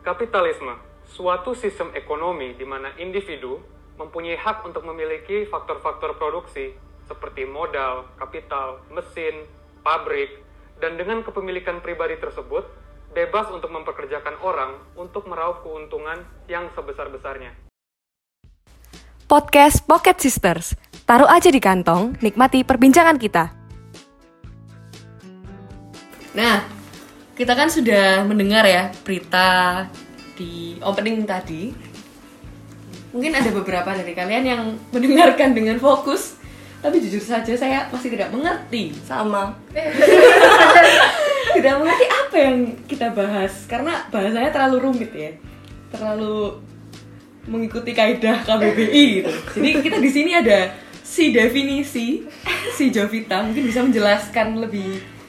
Kapitalisme, suatu sistem ekonomi di mana individu mempunyai hak untuk memiliki faktor-faktor produksi seperti modal, kapital, mesin, pabrik, dan dengan kepemilikan pribadi tersebut, bebas untuk mempekerjakan orang untuk meraup keuntungan yang sebesar-besarnya. Podcast Pocket Sisters. Taruh aja di kantong, nikmati perbincangan kita. Nah, kita kan sudah mendengar ya berita di opening tadi. Mungkin ada beberapa dari kalian yang mendengarkan dengan fokus, tapi jujur saja saya masih tidak mengerti. sama Tidak mengerti apa yang kita bahas karena bahasanya terlalu rumit ya. Terlalu mengikuti kaidah KBBI gitu. Jadi kita di sini ada si definisi si Jovita mungkin bisa menjelaskan lebih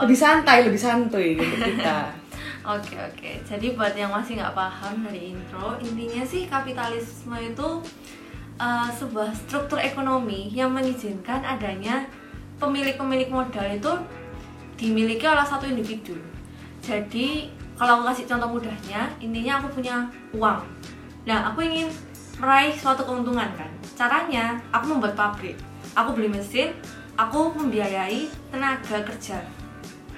lebih santai, lebih santuy untuk kita. Oke oke, jadi buat yang masih nggak paham dari intro, intinya sih kapitalisme itu uh, sebuah struktur ekonomi yang mengizinkan adanya pemilik-pemilik modal itu dimiliki oleh satu individu. Jadi kalau aku kasih contoh mudahnya, intinya aku punya uang. Nah aku ingin meraih suatu keuntungan kan. Caranya aku membuat pabrik, aku beli mesin, aku membiayai tenaga kerja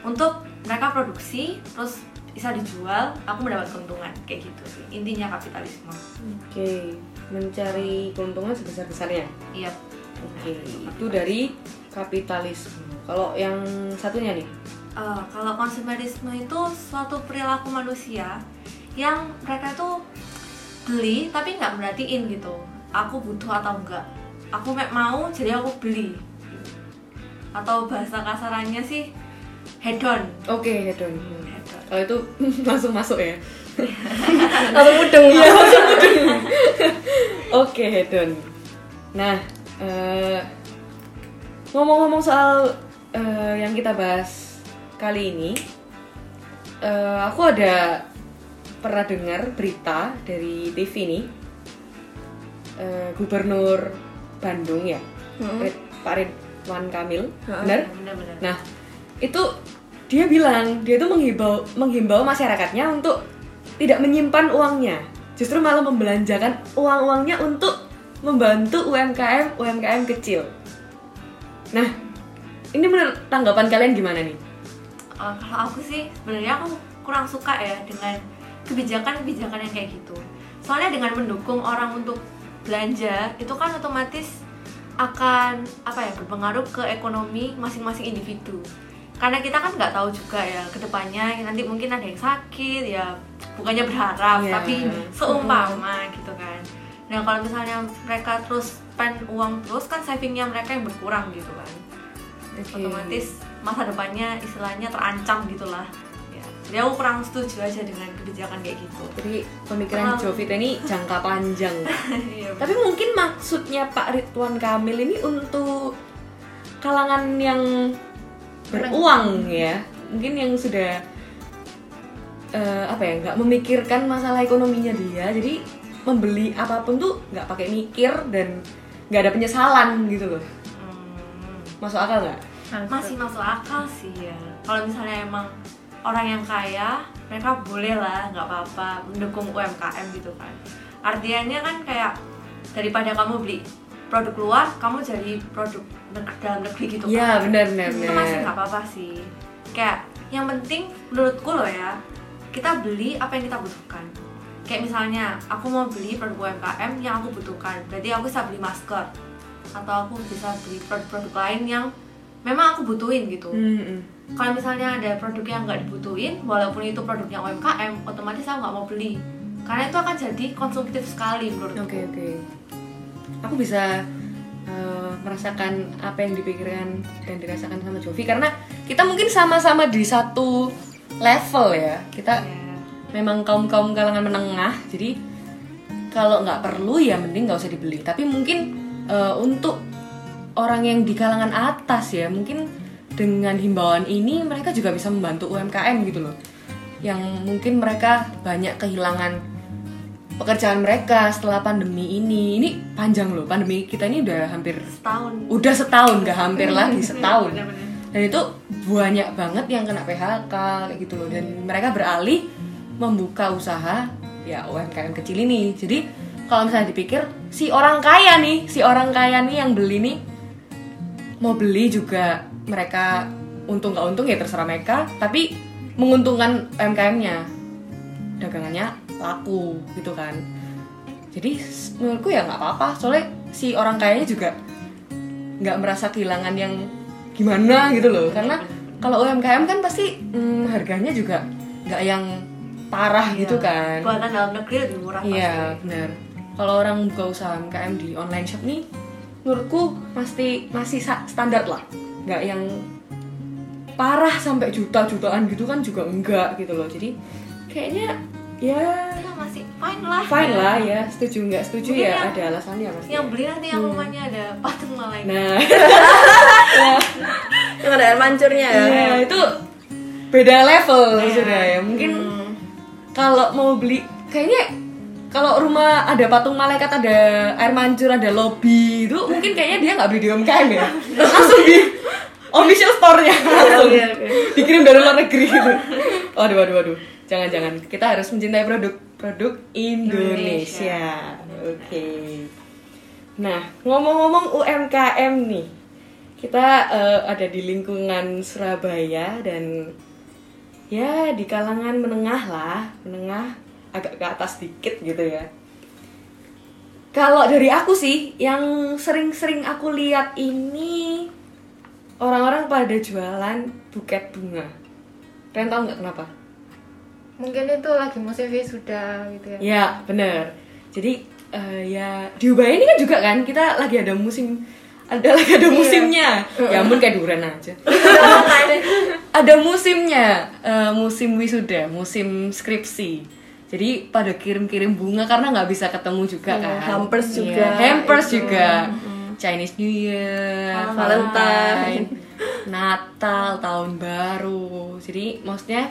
untuk mereka produksi terus bisa dijual aku mendapat keuntungan. Kayak gitu sih. Intinya kapitalisme. Oke, mencari keuntungan sebesar besarnya. iya. Oke, itu dari kapitalisme. Kalau yang satunya nih, Eh, kalau konsumerisme itu suatu perilaku manusia yang mereka itu beli tapi nggak merhatiin gitu. Aku butuh atau enggak aku mau jadi aku beli. Atau bahasa kasarannya sih hedon oke hedon. hedon Kalau itu langsung masuk ya. langsung mudeng. Iya, langsung mudeng. Oke, hedon. Nah, eh, ngomong-ngomong soal eh, yang kita bahas kali ini, eh, aku ada pernah dengar berita dari TV nih, eh, Gubernur Bandung ya, Rid- Pak Ridwan Kamil, benar? bener-bener Nah, itu dia bilang dia tuh menghimbau menghimbau masyarakatnya untuk tidak menyimpan uangnya, justru malah membelanjakan uang-uangnya untuk membantu UMKM UMKM kecil. Nah, ini menurut tanggapan kalian gimana nih? Uh, kalau aku sih sebenarnya aku kurang suka ya dengan kebijakan-kebijakan yang kayak gitu. Soalnya dengan mendukung orang untuk belanja itu kan otomatis akan apa ya berpengaruh ke ekonomi masing-masing individu. Karena kita kan nggak tahu juga ya ke depannya nanti mungkin ada yang sakit ya bukannya berharap Iya. tapi seumpama gitu kan. Nah kalau misalnya mereka terus spend uang terus kan savingnya mereka yang berkurang gitu kan otomatis masa depannya istilahnya terancam gitulah ya. jadi aku kurang setuju aja dengan kebijakan kayak gitu Jadi pemikiran Terlalu- Jovita ini jangka panjang. Iya, Tapi mungkin maksudnya Pak Ridwan Kamil ini untuk kalangan yang beruang ya, mungkin yang sudah eh, apa ya nggak memikirkan masalah ekonominya dia, jadi membeli apa pun tuh nggak pakai mikir dan nggak ada penyesalan gitu loh. Hmm, Masuk akal nggak? masih masuk akal sih ya. Kalau misalnya emang orang yang kaya mereka boleh lah nggak apa-apa mendukung UMKM gitu kan. Artinya kan kayak daripada kamu beli produk luar kamu jadi produk dalam negeri gitu kan Iya benar benar itu masih nggak apa-apa sih. Kayak yang penting menurutku loh ya kita beli apa yang kita butuhkan. Kayak misalnya aku mau beli produk UMKM yang aku butuhkan berarti aku bisa beli masker atau aku bisa beli produk-produk lain yang memang aku butuhin gitu. Hmm, hmm. kalau misalnya ada produk yang nggak dibutuhin walaupun itu produknya UMKM otomatis aku nggak mau beli. Karena itu akan jadi konsumtif sekali menurutku. Oke oke. Aku bisa eh, merasakan apa yang dipikirkan dan dirasakan sama Jovi karena kita mungkin sama-sama di satu level ya. Kita Ya. memang kaum kaum kalangan menengah, jadi kalau nggak perlu ya mending nggak usah dibeli. Tapi mungkin eh, untuk orang yang di kalangan atas ya, mungkin dengan himbauan ini mereka juga bisa membantu UMKM gitu loh. Yang mungkin mereka banyak kehilangan pekerjaan mereka setelah pandemi ini. Ini panjang loh, pandemi kita ini udah hampir setahun udah setahun, nggak hampir lagi setahun. Bener-bener. Dan itu banyak banget yang kena PHK kayak gitu loh. Dan mereka beralih membuka usaha ya UMKM kecil ini. Jadi kalau misalnya dipikir si orang kaya nih, si orang kaya nih yang beli nih mau beli juga mereka untung nggak untung ya terserah mereka, tapi menguntungkan UMKM-nya, dagangannya laku gitu kan. Jadi menurutku ya nggak apa-apa, soalnya si orang kayanya juga nggak merasa kehilangan yang gimana gitu loh, karena kalau UMKM kan pasti hmm, harganya juga nggak yang parah gitu kan. buatan dalam negeri lebih murah Iya benar. Kalau orang buka usaha UMKM di online shop nih, menurutku pasti masih standar lah, nggak yang parah sampai juta-jutaan gitu kan juga enggak gitu loh. Jadi kayaknya ya. Ya masih fine lah. Fine lah ya. Setuju nggak setuju Mungkin ya yang- ada alasannya pasti. yang beli nanti yang rumahnya ada patung malaikat Nah, Yang ada air mancurnya ya. ya itu beda level sudah ya. Mungkin kalau mau beli kayaknya kalau rumah ada patung malaikat ada air mancur ada lobby itu mungkin kayaknya dia nggak beli di UMKM ya. Langsung di official store-nya. Langsung Oke, oke. dikirim dari luar negeri gitu. Waduh waduh waduh jangan jangan kita harus mencintai produk produk Indonesia. Oke. Nah ngomong-ngomong UMKM nih kita eh, ada di lingkungan Surabaya dan ya di kalangan menengah lah menengah agak ke atas dikit gitu ya. Kalau dari aku sih yang sering-sering aku lihat ini orang-orang pada jualan buket bunga. Kalian tahu nggak kenapa Mungkin itu lagi musim wisuda gitu ya. ya bener. Jadi eh, ya di Ubaya ini kan juga kan kita lagi ada musim ada lagi ada musimnya. Ya ampun kayak duren aja. Ada musimnya eh, musim wisuda musim skripsi. Jadi pada kirim-kirim bunga karena nggak bisa ketemu juga kan. hampers Iya, juga, hampers itu. juga. Chinese New Year Oh, Valentine. Natal tahun baru. Jadi maksudnya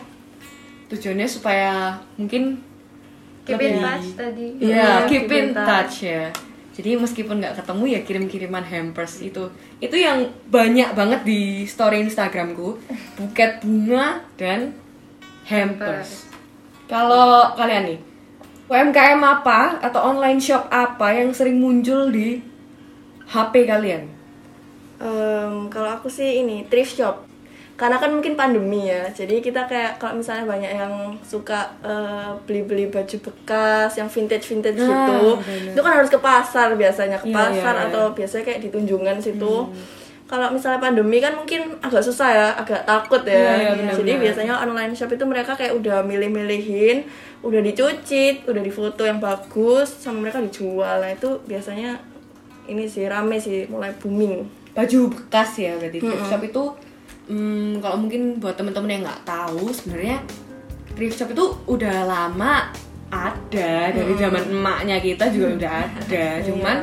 tujuannya supaya mungkin Keep in lebih- touch tadi. Iya, Iya, keep keep in in touch ya. Jadi meskipun nggak ketemu ya kirim-kiriman hampers itu. Itu yang banyak banget di story Instagramku, buket bunga dan hampers. Kalau kalian nih, UMKM apa atau online shop apa yang sering muncul di HP kalian? Em, kalau aku sih ini thrift shop karena kan mungkin pandemi ya. Jadi kita kayak kalau misalnya banyak yang suka eh, beli-beli baju bekas yang vintage vintage Nah, gitu bener. itu kan harus ke pasar biasanya ke Iya, pasar iya, iya. atau biasanya kayak di tunjungan situ. Kalau misalnya pandemi kan mungkin agak susah ya agak takut ya. Iya, iya, benar, jadi biasanya online shop itu mereka kayak udah milih-milihin udah dicuci udah difoto yang bagus sama mereka dijual. Nah itu biasanya ini sih rame sih mulai booming. Baju bekas ya berarti thrift shop itu hmm, kalau mungkin buat temen-temen yang nggak tahu sebenarnya thrift shop itu udah lama ada. Dari zaman emaknya kita juga udah ada. Cuman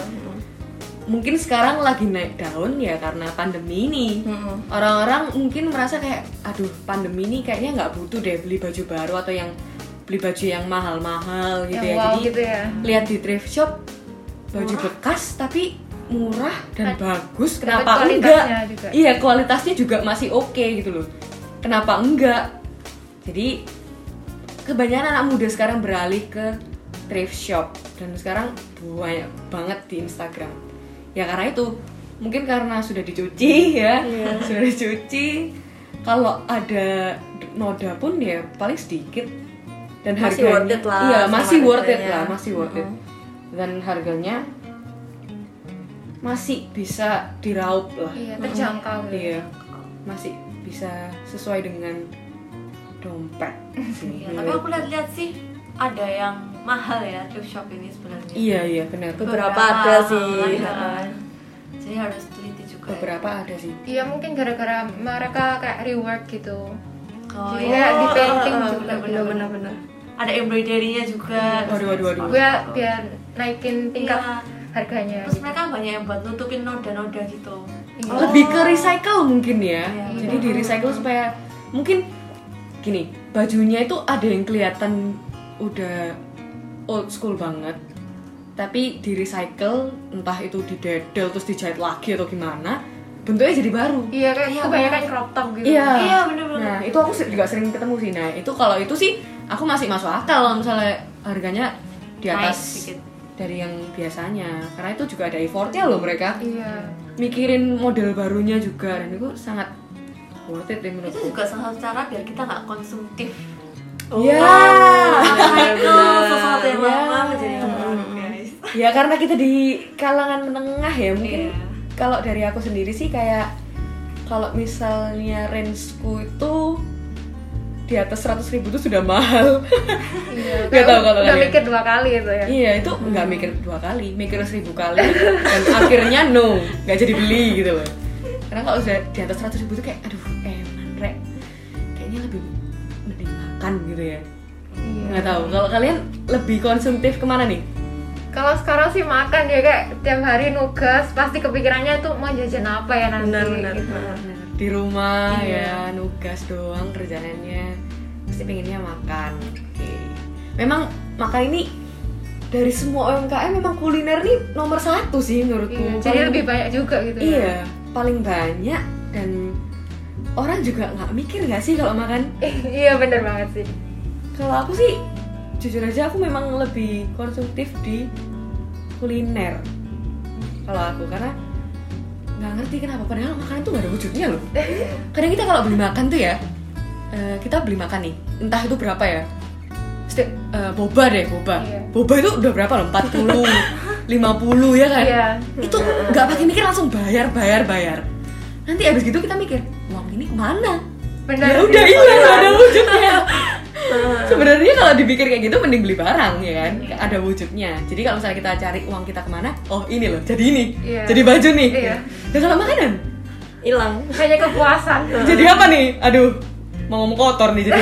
mungkin sekarang lagi naik daun ya karena pandemi ini. Orang-orang mungkin merasa kayak aduh pandemi ini kayaknya nggak butuh deh beli baju baru atau yang beli baju yang mahal-mahal gitu Yang ya. wow jadi gitu ya. lihat di thrift shop baju bekas tapi murah dan Dapat- bagus kenapa enggak? juga. iya kualitasnya juga masih oke gitu loh. Kenapa enggak? Jadi kebanyakan anak muda sekarang beralih ke thrift shop. Dan sekarang banyak banget di Instagram. Ya karena itu mungkin karena sudah dicuci ya. Sudah dicuci. Kalau ada noda pun ya paling sedikit. Dan Masih harganya worth it lah iya masih worth it lah masih worth it. Dan harganya masih bisa diraup lah Iya, terjangkau gitu. iya masih bisa sesuai dengan dompet sih Iya, tapi aku lihat-lihat sih ada yang mahal ya thrift shop ini sebenarnya. iya iya benar Beberapa ada sih. iya. Heeh. Jadi harus teliti juga. ya. beberapa ada sih Iya mungkin gara-gara mereka kayak reward gitu. Oh Jadi iya. di painting Oh, juga. bener bener Ada embroidery-nya juga. waduh waduh waduh Biar biar naikin tingkat Iya. Harganya. Terus mereka banyak yang buat nutupin noda-noda gitu. Iya. lebih ke recycle mungkin ya Iya, jadi di recycle supaya mungkin gini bajunya itu ada yang kelihatan udah old school banget tapi di recycle entah itu didedel terus dijahit lagi atau gimana bentuknya jadi baru Iya kayak Iya, kebanyakan crop top gitu. Iya. Iya, bener-bener. Nah, itu aku juga sering ketemu sih. Nah, itu kalau itu sih aku masih masuk akal kalau misalnya harganya di atas sedikit. Dari yang biasanya. Karena itu juga ada effortnya loh mereka. Iya. mikirin model barunya juga dan itu sangat worth it ya itu menurutku juga salah satu cara biar kita nggak konsumtif. Ya itu sesuatu yang Iya. lama menjadi guys. Ya karena kita di kalangan menengah ya mungkin Iya. kalau dari aku sendiri sih kayak kalau misalnya rangeku itu di atas 100.000 ribu itu sudah mahal Iya. Nggak tahu kalau Udah kalian. mikir dua kali itu ya. iya itu nggak mikir dua kali mikir seribu kali dan akhirnya no nggak jadi beli gitu loh karena kalau sudah di atas 100.000 ribu itu kayak aduh eman rek kayaknya lebih mending makan gitu ya Iya. nggak tahu kalau kalian lebih konsumtif ke mana nih Kalau sekarang sih makan ya kayak tiap hari nugas pasti kepikirannya tuh mau jajan apa ya nanti. Benar-benar. gitu. Di rumah Iya. ya nugas doang kerjaannya pasti pengennya makan oke memang makan ini dari semua UMKM memang kuliner nih nomor satu sih menurutku Iya, jadi Paling- lebih banyak juga gitu ya. iya paling banyak dan orang juga nggak mikir nggak sih kalau makan iya bener banget sih. kalau aku sih jujur aja aku memang lebih konsumtif di kuliner kalau aku karena nggak ngerti kenapa padahal makanan tuh nggak ada wujudnya loh. Kadang kita kalau beli makan tuh ya eh, kita beli makan nih entah itu berapa ya. Mesti, eh, boba deh boba. Iya. boba itu udah berapa loh? 40 50 ya kan? Iya. itu nggak pakai mikir langsung bayar bayar bayar. Nanti abis gitu kita mikir uang ini ke mana? Bener ya udah hilang ada wujudnya sebenarnya kalau dipikir kayak gitu mending beli barang ya kan? Ada wujudnya. Jadi kalau misalnya kita cari uang kita ke mana oh ini loh jadi ini. Iya. jadi baju nih. Iya. dan kalau makanan? Hilang. Hanya kepuasan. jadi apa nih? Aduh mau ngomong kotor nih jadi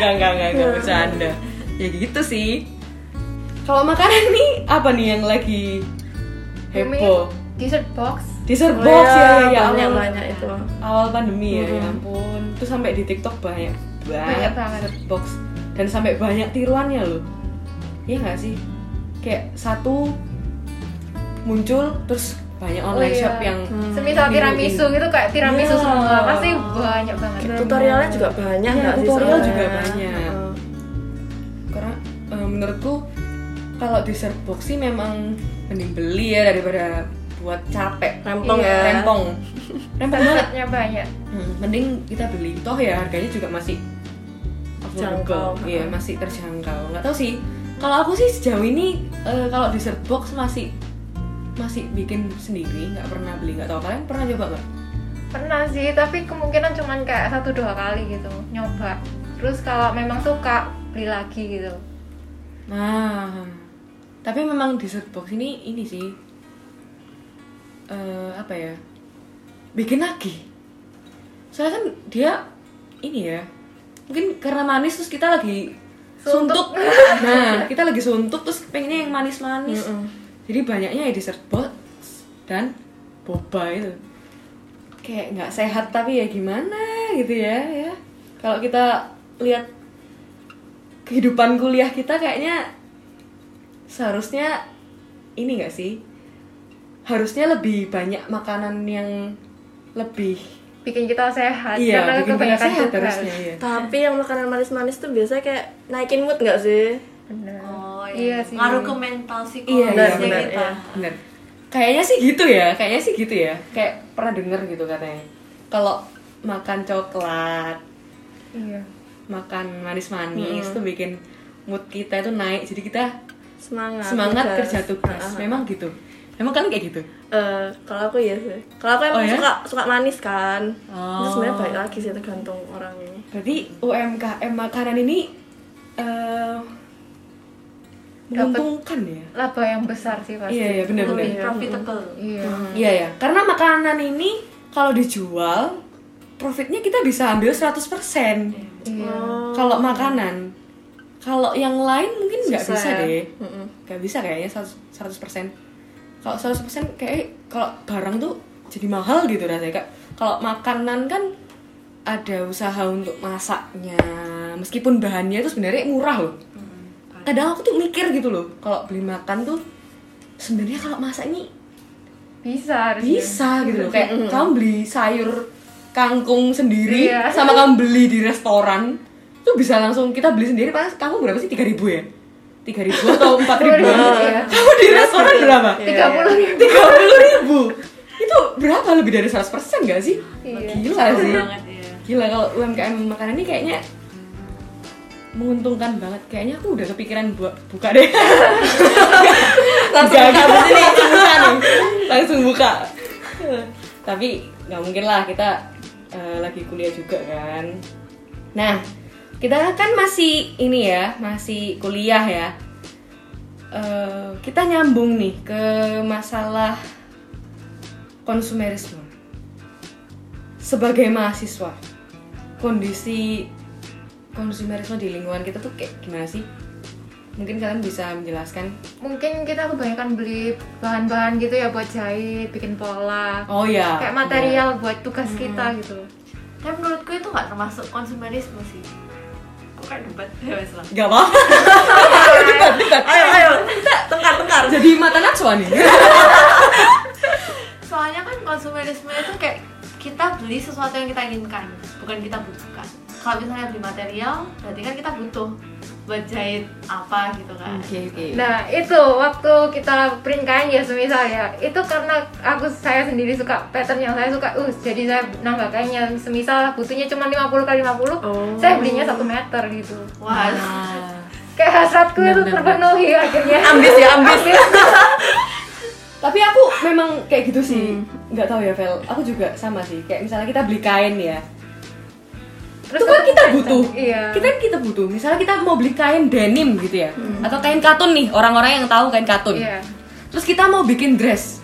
enggak enggak enggak enggak bercanda. Ya gitu sih. Kalau makanan nih apa nih yang lagi heboh? Dessert box. dessert Oh box ya, ya, ya, ya banyak awal- banyak itu. Awal pandemi ya, ya ampun. Terus sampai di TikTok banyak banget Banyak banget. box dan sampai banyak tiruannya loh. Iya nggak sih? Kayak satu muncul terus banyak online iya. shop yang Semisal niruin. tiramisu gitu kayak tiramisu Iya. semua pasti banyak banget. tutorialnya juga banyak Iya, sih tutorial soalnya? juga banyak. Heeh. Karena eh, menurutku kalau dessert box sih memang mending beli ya daripada buat capek. Rempong Iya. ya Rempong. Rempong banget. Banyak. Hmm, mending kita beli toh ya harganya juga masih affordable. Jangkau, iya masih terjangkau. Nggak tahu sih. Kalau aku sih sejauh ini eh, kalau dessert box masih masih bikin sendiri. Nggak pernah beli. Nggak tahu kalian pernah coba nggak? Pernah sih, tapi kemungkinan cuman kayak satu dua kali gitu. Nyoba. Terus kalau memang suka beli lagi gitu. nah tapi memang dessert box ini ini sih eh, apa ya bikin lagi. Soalnya kan dia ini ya mungkin karena manis terus kita lagi suntuk, nah kita lagi suntuk terus pengennya yang manis-manis. Jadi banyaknya ya dessert box dan boba itu. Kayak nggak sehat tapi ya gimana gitu ya ya. Kalau kita lihat kehidupan kuliah kita kayaknya seharusnya ini nggak sih? Harusnya lebih banyak makanan yang lebih Bikin kita sehat. Iya karena bikin kita kebanyakan sehat harusnya iya. Tapi yang makanan manis-manis tuh biasanya kayak naikin mood nggak sih? Bener. oh Iya. Sih. ngaruh ke mental iya psikologisnya iya benar, benar kita. Iya. benar kayaknya sih gitu ya kayaknya sih gitu ya. Kayak pernah denger gitu katanya. Kalau makan coklat Iya. makan manis-manis tuh bikin mood kita itu naik. Jadi kita semangat semangat tugas. kerja tugas. Ah, ah. memang gitu memang kalian kayak gitu? Eh, kalau aku ya sih. Kalau aku Oh, emang ya? suka suka manis kan. Oh. Terus sebenarnya balik lagi sih tergantung orangnya berarti UMKM makanan ini eh menguntungkan ya? Laba yang besar sih pasti. iya iya benar benar. lebih profitable. Iya. iya ya karena makanan ini kalau dijual profitnya kita bisa ambil 100% Iya. kalau makanan. Kalau yang lain mungkin nggak bisa ya. deh. Nggak bisa kayaknya 100 100% kalau 100% kayak kalau barang tuh jadi mahal gitu rasanya Kak. kalau makanan kan ada usaha untuk masaknya meskipun bahannya itu sebenarnya murah loh kadang aku tuh mikir gitu loh kalau beli makan tuh sebenarnya kalau masak ini Bisa harusnya. bisa gitu loh kayak kamu beli sayur kangkung sendiri Iya. sama kamu beli di restoran Itu bisa langsung kita beli sendiri pas kamu berapa sih? 3000 ya? 3000 atau 4000 Iya. Kamu di restoran berapa? tiga puluh ribu tiga puluh ribu. Itu berapa? Lebih dari 100% gak sih? Iya. gila sih? banget ya gila kalau UMKM makanan ini kayaknya menguntungkan banget. Kayaknya aku udah kepikiran buat buka deh. Langsung buka sini langsung buka nih? Langsung buka. Tapi nggak mungkin lah kita eh, lagi kuliah juga kan. Nah kita kan masih ini ya masih kuliah ya. Eh, kita nyambung nih ke masalah konsumerisme sebagai mahasiswa. Kondisi konsumerisme di lingkungan kita tuh kayak gimana sih? Mungkin kalian bisa menjelaskan. Mungkin kita kebanyakan beli bahan-bahan gitu ya buat jahit bikin pola. Oh ya kayak material buat tugas kita gitu. Tapi menurutku itu nggak termasuk konsumerisme sih kayak debat. Ya wes lah. Gak apa debat debat. Ayo ayo. Tengkar tengkar jadi mata Najwa nih. Soalnya kan konsumerisme itu kayak kita beli sesuatu yang kita inginkan bukan kita butuhkan. Kalau misalnya beli material berarti kan kita butuh buat jahit apa gitu kan. Oke oke. Nah itu waktu kita print kain ya semisal ya Itu karena aku saya sendiri suka pattern yang saya suka uh, Jadi saya nambah kainnya Semisal butuhnya cuma 50 kali 50 Oh. Saya belinya satu meter gitu. Wah. Nah, Kayak hasratku itu terpenuhi akhirnya. Ambis ya ambis. Tapi aku memang kayak gitu sih. Nggak tahu ya Vel. Aku juga sama sih. Kayak misalnya kita beli kain ya Terus itu kan kita butuh. Iya. Kita kita butuh. Misalnya kita mau beli kain denim gitu ya. Atau kain katun nih orang-orang yang tahu kain katun. Iya. Terus kita mau bikin dress.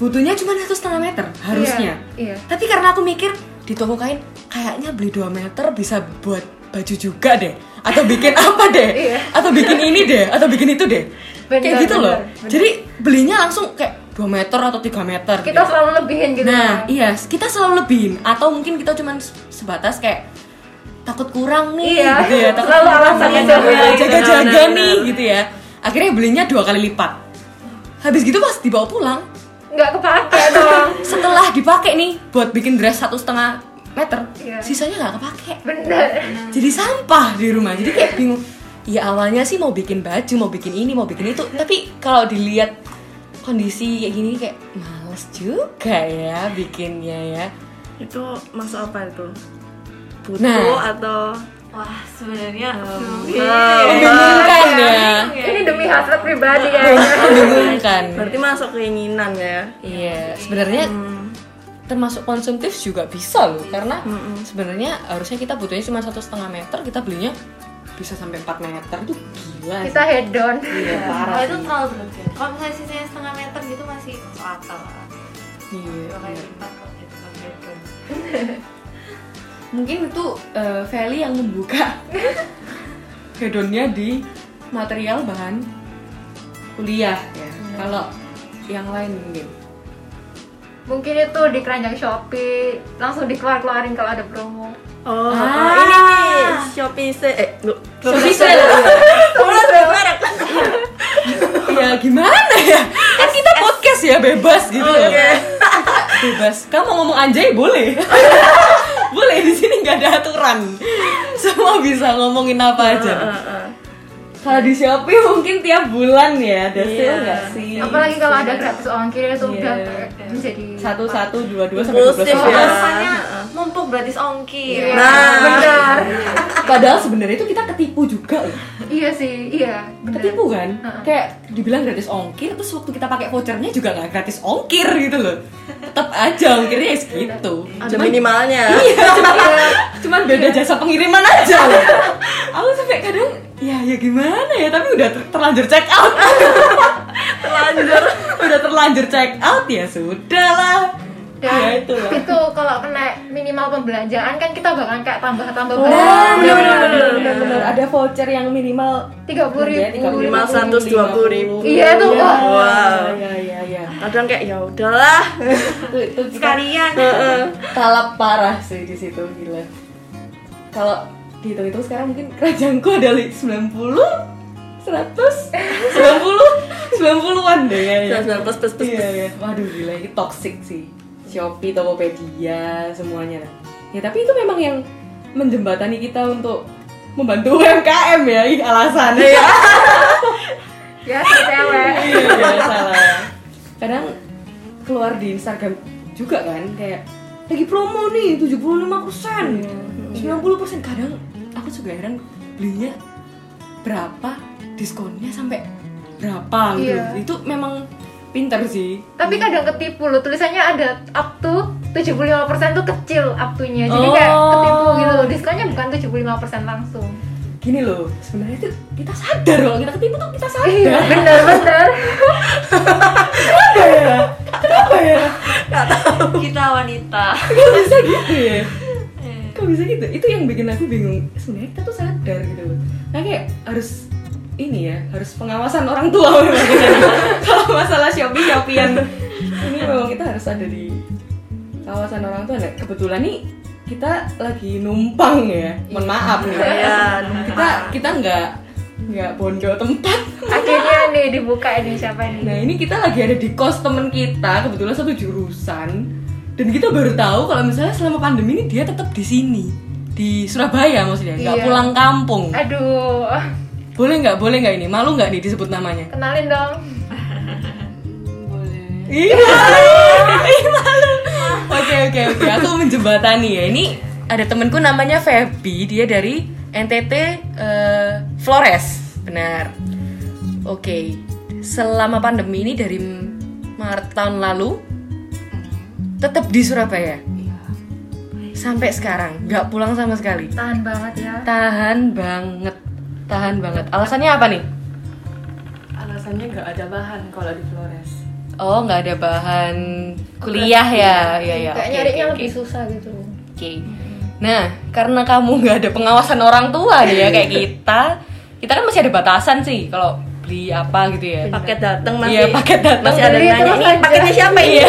Butuhnya cuma satu setengah meter harusnya. Iya, iya. tapi karena aku mikir di toko kain kayaknya beli 2 meter bisa buat baju juga deh. Atau bikin apa deh. Iya. atau bikin ini deh atau bikin itu deh. Bener, kayak gitu loh. bener, bener. jadi belinya langsung kayak 2 meter atau 3 meter Kita gitu. selalu lebihin gitu Nah, kan. iya, kita selalu lebihin atau mungkin kita cuman sebatas kayak takut kurang nih Iya, gitu ya, takut selalu kurang nih, itu. jaga- jaga-jaga Benar, nih gitu ya. Akhirnya belinya dua kali lipat. Habis gitu pas dibawa pulang, Nggak kepake dong setelah dipakai nih buat bikin dress satu setengah meter, Iya. sisanya nggak kepake. Bener Jadi sampah di rumah. Jadi kayak bingung. Ya awalnya sih mau bikin baju, mau bikin ini, mau bikin itu, tapi kalau dilihat kondisi kayak gini kayak males juga ya bikinnya ya. itu masuk apa itu butuh Nah. atau wah sebenarnya Membingungkan ya. Ini demi hasrat pribadi ya Membingungkan. berarti masuk keinginan ya Iya, sebenarnya termasuk konsumtif juga bisa loh karena sebenarnya harusnya kita butuhnya cuma satu setengah meter kita belinya bisa sampai 4 meter itu gila sih. Kita head down. Iya kalau parah itu sih. terlalu berlebihan kalau misalnya sisanya setengah meter gitu masih masuk akal lah. Iya, iya. gitu kan bedroom. mungkin itu eh, Feli yang membuka hedonnya di material bahan kuliah ya. Kalau yang lain mungkin. Mungkin itu di keranjang Shopee Langsung dikeluar-keluarin kalau ada promo oh, Ah. ini nih Shopee se eh lu Shopee sale. ya gimana ya? Kan kita podcast ya bebas gitu loh bebas. Kamu mau ngomong anjay boleh. Boleh di sini nggak ada aturan. Semua bisa ngomongin apa aja. kalau di Shopee mungkin tiap bulan ya ada sale Iya. nggak sih? Apalagi kalau ada gratis ongkir itu Iya. udah menjadi satu satu dua dua sampai dua belas mumpung gratis ongkir. Nah. Benar. Padahal sebenarnya itu kita ketipu juga loh. Iya sih, iya. Benar. ketipu kan? Heeh. kayak dibilang gratis ongkir terus waktu kita pakai vouchernya juga nggak gratis ongkir gitu loh. Tetap aja ongkirnya ya segitu. Ada minimalnya. Iya. Cuman, cuman beda jasa pengiriman aja loh. Aku sampai kadang ya ya gimana ya? Tapi udah ter- terlanjur check out. Terlanjur. Udah terlanjur check out ya sudah lah Dan ya itu. Lah itu kalau kena minimal pembelanjaan kan kita bakal kayak tambah-tambah Oh, barang. bener bener bener bener ada voucher yang minimal Tiga puluh ya, ribu. Minimal 120.000. Iya, tuh, Iya, wah. wow ya ya ya kadang kayak ya udahlah. Itu sekalian. Talap parah sih di situ gila. Kalau dihitung itu sekarang mungkin kerajangku ada li- 90 100 90 90-an deh kayaknya. 19 plus plus plus iya iya. Waduh gila ini toxic sih Shopee, Tokopedia, semuanya lah ya tapi itu memang yang menjembatani kita untuk membantu UMKM ya, ih alasan. ya si cewek Iya, salah. Kadang keluar di Instagram juga kan kayak lagi promo nih 75 persen, 90 persen. Kadang aku juga heran belinya berapa, diskonnya sampai berapa gitu. Iya. Itu memang pinter sih. tapi kadang ketipu loh tulisannya ada up to 75% tuh kecil up to-nya jadi Oh. kayak ketipu gitu loh diskonnya bukan 75% langsung Gini loh, sebenarnya itu kita sadar kalau kita ketipu tuh kita sadar. iya bener bener Apa ya? Apa ya? kita wanita Kok bisa gitu ya? Kok bisa gitu? Itu yang bikin aku bingung. Sebenarnya kita tuh sadar gitu loh. Nah kayak harus ini ya, harus pengawasan orang tua memang. Kalau masalah Shopee, Shopeean ini memang kita harus ada di kawasan orang tua. Nah, kebetulan nih kita lagi numpang ya. Mohon maaf nih. Iya, Kita kita nggak nggak bondo tempat. akhirnya nih dibuka ini siapa nih Nah ini kita lagi ada di kos temen kita kebetulan satu jurusan dan kita baru tahu kalau misalnya selama pandemi ini dia tetap di sini di Surabaya maksudnya nggak Iya. pulang kampung. aduh Boleh nggak? Boleh nggak ini? Malu nggak nih disebut namanya? kenalin dong Iya. Ih, malu. Oke oke oke. Aku menjembatani ya. Ini ada temenku namanya Feby. Dia dari NTT eh, Flores. Benar. Oke. Selama pandemi ini dari Maret tahun lalu tetap di Surabaya. Sampai sekarang nggak pulang sama sekali. tahan banget ya Tahan banget. Tahan banget. Alasannya apa nih? alasannya nggak ada bahan kalau di Flores. Oh, nggak ada bahan kuliah ya, ya ya. kayak oke, nyarinya oke, lebih susah gitu Oke. Nah, karena kamu nggak ada pengawasan orang tua nih ya kayak kita, kita kan masih ada batasan sih kalau beli apa gitu ya. Paket datang masih Iya, paket datang. masih ada Beli nanya ini aja." paketnya siapa ini? Iya.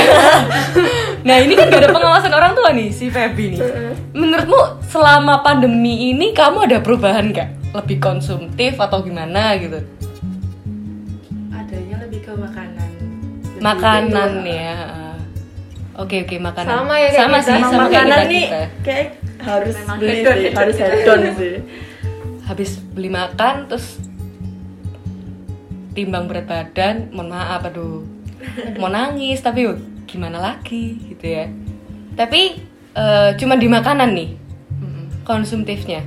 nah, ini kan gak ada pengawasan orang tua nih si Feby nih. Menurutmu selama pandemi ini kamu ada perubahan nggak? Lebih konsumtif atau gimana gitu? Adanya lebih ke makanan. Lebih Makanan ke- ya. Oke oke makanan. Sama ya kayak sama kita. sih Sama sama kayak makanan kita, nih kita. kayak harus Memang beli hedon, sih, hedon. harus hedon sih. habis beli makan terus timbang berat badan mohon maaf aduh mau nangis tapi yuk, gimana lagi gitu ya tapi eh, cuma di makanan nih konsumtifnya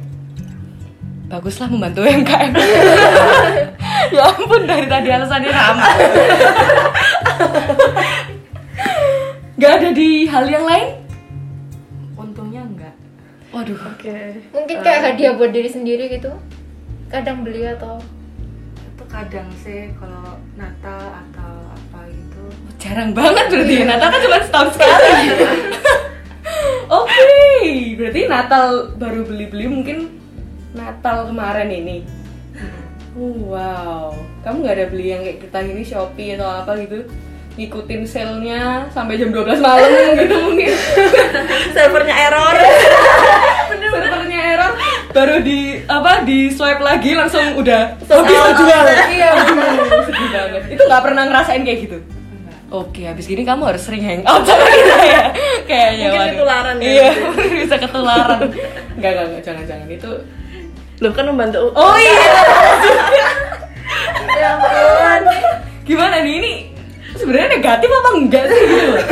baguslah membantu UMKM ya ampun dari tadi alasannya sama Gak ada di hal yang lain? Untungnya enggak. Waduh, Oke. mungkin kayak hadiah buat diri sendiri gitu kadang beli atau itu kadang sih kalau Natal atau apa gitu jarang banget berarti ya. Natal kan cuma setahun sekali. Oke, berarti Natal baru beli-beli mungkin Natal kemarin ini. Wow, kamu nggak ada beli yang kayak kita ini Shopee atau apa gitu? Ngikutin sale-nya sampai jam 12 malam gitu mungkin. Servernya error. Servernya error, baru di apa di swipe lagi langsung udah habis out. terjual. Iya, sedih banget. Itu nggak pernah ngerasain kayak gitu. Oke, habis gini kamu harus sering hangout sama kita ya. Kayaknya Mungkin ketularan ya Iya, bisa ketularan. Enggak, enggak, enggak, jangan, jangan. Itu Loh kan membantu Oh iya. ya ampun Gimana nih ini? Sebenarnya negatif apa enggak sih gitu loh.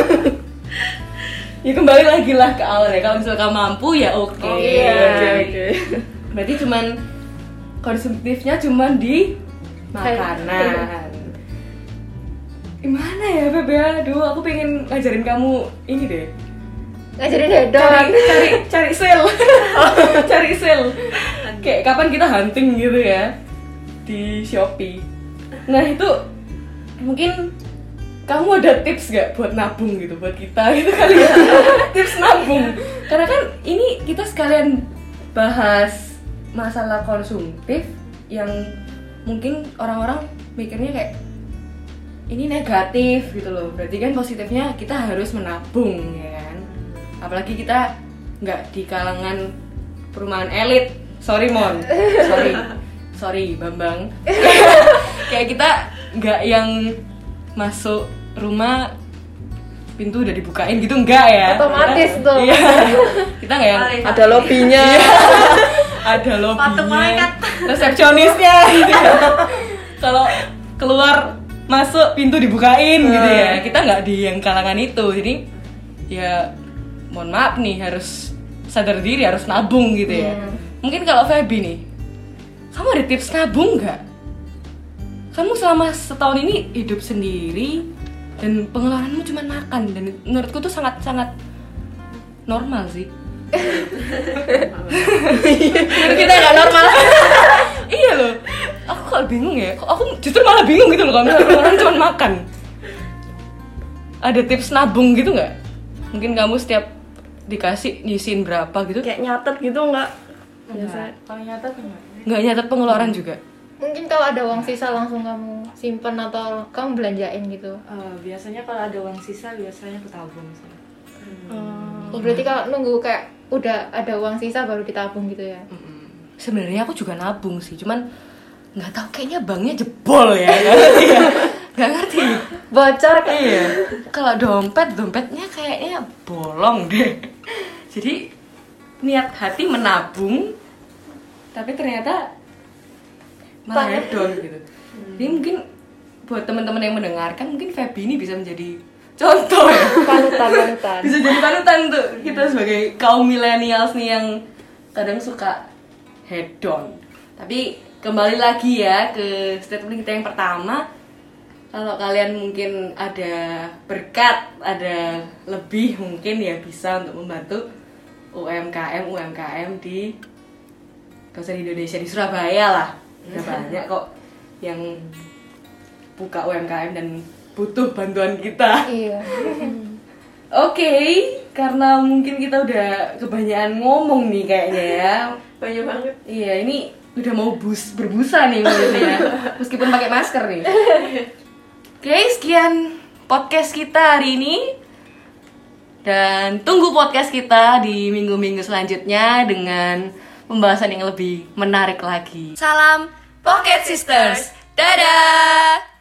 Ya kembali lagi lah ke awal ya. Kalau misalnya kamu mampu ya oke. Oh, iya. Oke, oke. Berarti cuman konsumtifnya cuman di makanan. Gimana ya Beb ya? Aduh, aku pengen ngajarin kamu ini deh. ngajarin hedon Cari cari cari sale. cari sale. Kayak kapan kita hunting gitu ya? Di Shopee. Nah, itu mungkin kamu ada tips gak buat nabung gitu buat kita gitu kali ya? Tips nabung. Karena kan ini kita sekalian bahas masalah konsumtif yang mungkin orang-orang mikirnya kayak ini negatif gitu loh. Berarti kan positifnya kita harus menabung ya kan? Apalagi kita nggak di kalangan perumahan elit sorry mon sorry sorry bambang kayak kita nggak yang masuk rumah pintu udah dibukain gitu enggak ya Otomatis Kita- tuh. iya kita nggak yang Ada lobbynya. ada Patung lobbynya, resepsionisnya gitu ya. Kalau keluar masuk pintu dibukain gitu ya. Kita nggak di yang kalangan itu. Jadi ya mohon maaf nih harus sadar diri harus nabung gitu ya. Mungkin kalau Feby nih, kamu ada tips nabung nggak? Kamu selama setahun ini hidup sendiri dan pengeluaranmu cuma makan dan menurutku tuh sangat sangat normal sih. Menurut kita nggak normal. iya loh. Aku kok bingung ya. Aku justru malah bingung gitu loh kalau orang cuma makan. Ada tips nabung gitu nggak? Mungkin kamu setiap dikasih nyisin berapa gitu? kayak nyatet gitu nggak biasa Kalau nyata enggak. Nggak nyatet pengeluaran juga. Mungkin kalau ada uang sisa langsung kamu simpen atau kamu belanjain gitu. Eh, biasanya kalau ada uang sisa biasanya aku tabung sih. Oh, berarti kalau nunggu kayak udah ada uang sisa baru ditabung gitu ya. Sebenarnya aku juga nabung sih, cuman nggak tahu kayaknya banknya jebol ya. Nggak ngerti ya. Nggak ngerti. Bocor kan? Iya. Kalau dompet, dompetnya kayaknya bolong deh. Jadi niat hati menabung, tapi ternyata malah hedon gitu. Jadi mungkin buat teman-teman yang mendengarkan, mungkin Feby ini bisa menjadi contoh ya. Panutan, panutan. bisa jadi panutan untuk kita sebagai kaum millennials nih yang kadang suka hedon. Tapi kembali lagi ya ke statement kita yang pertama. Kalau kalian mungkin ada berkat, ada lebih mungkin ya bisa untuk membantu UMKM UMKM di kawasan Indonesia di Surabaya lah. Udah banyak kok yang buka UMKM dan butuh bantuan kita. Iya. Oke, karena mungkin kita udah kebanyakan ngomong nih kayaknya ya. banyak banget Iya, ini udah mau bus berbusa nih mulutnya. Meskipun pakai masker nih. Oke, sekian podcast kita hari ini. Dan tunggu podcast kita di minggu-minggu selanjutnya dengan pembahasan yang lebih menarik lagi. Salam Pocket Sisters. Dadah.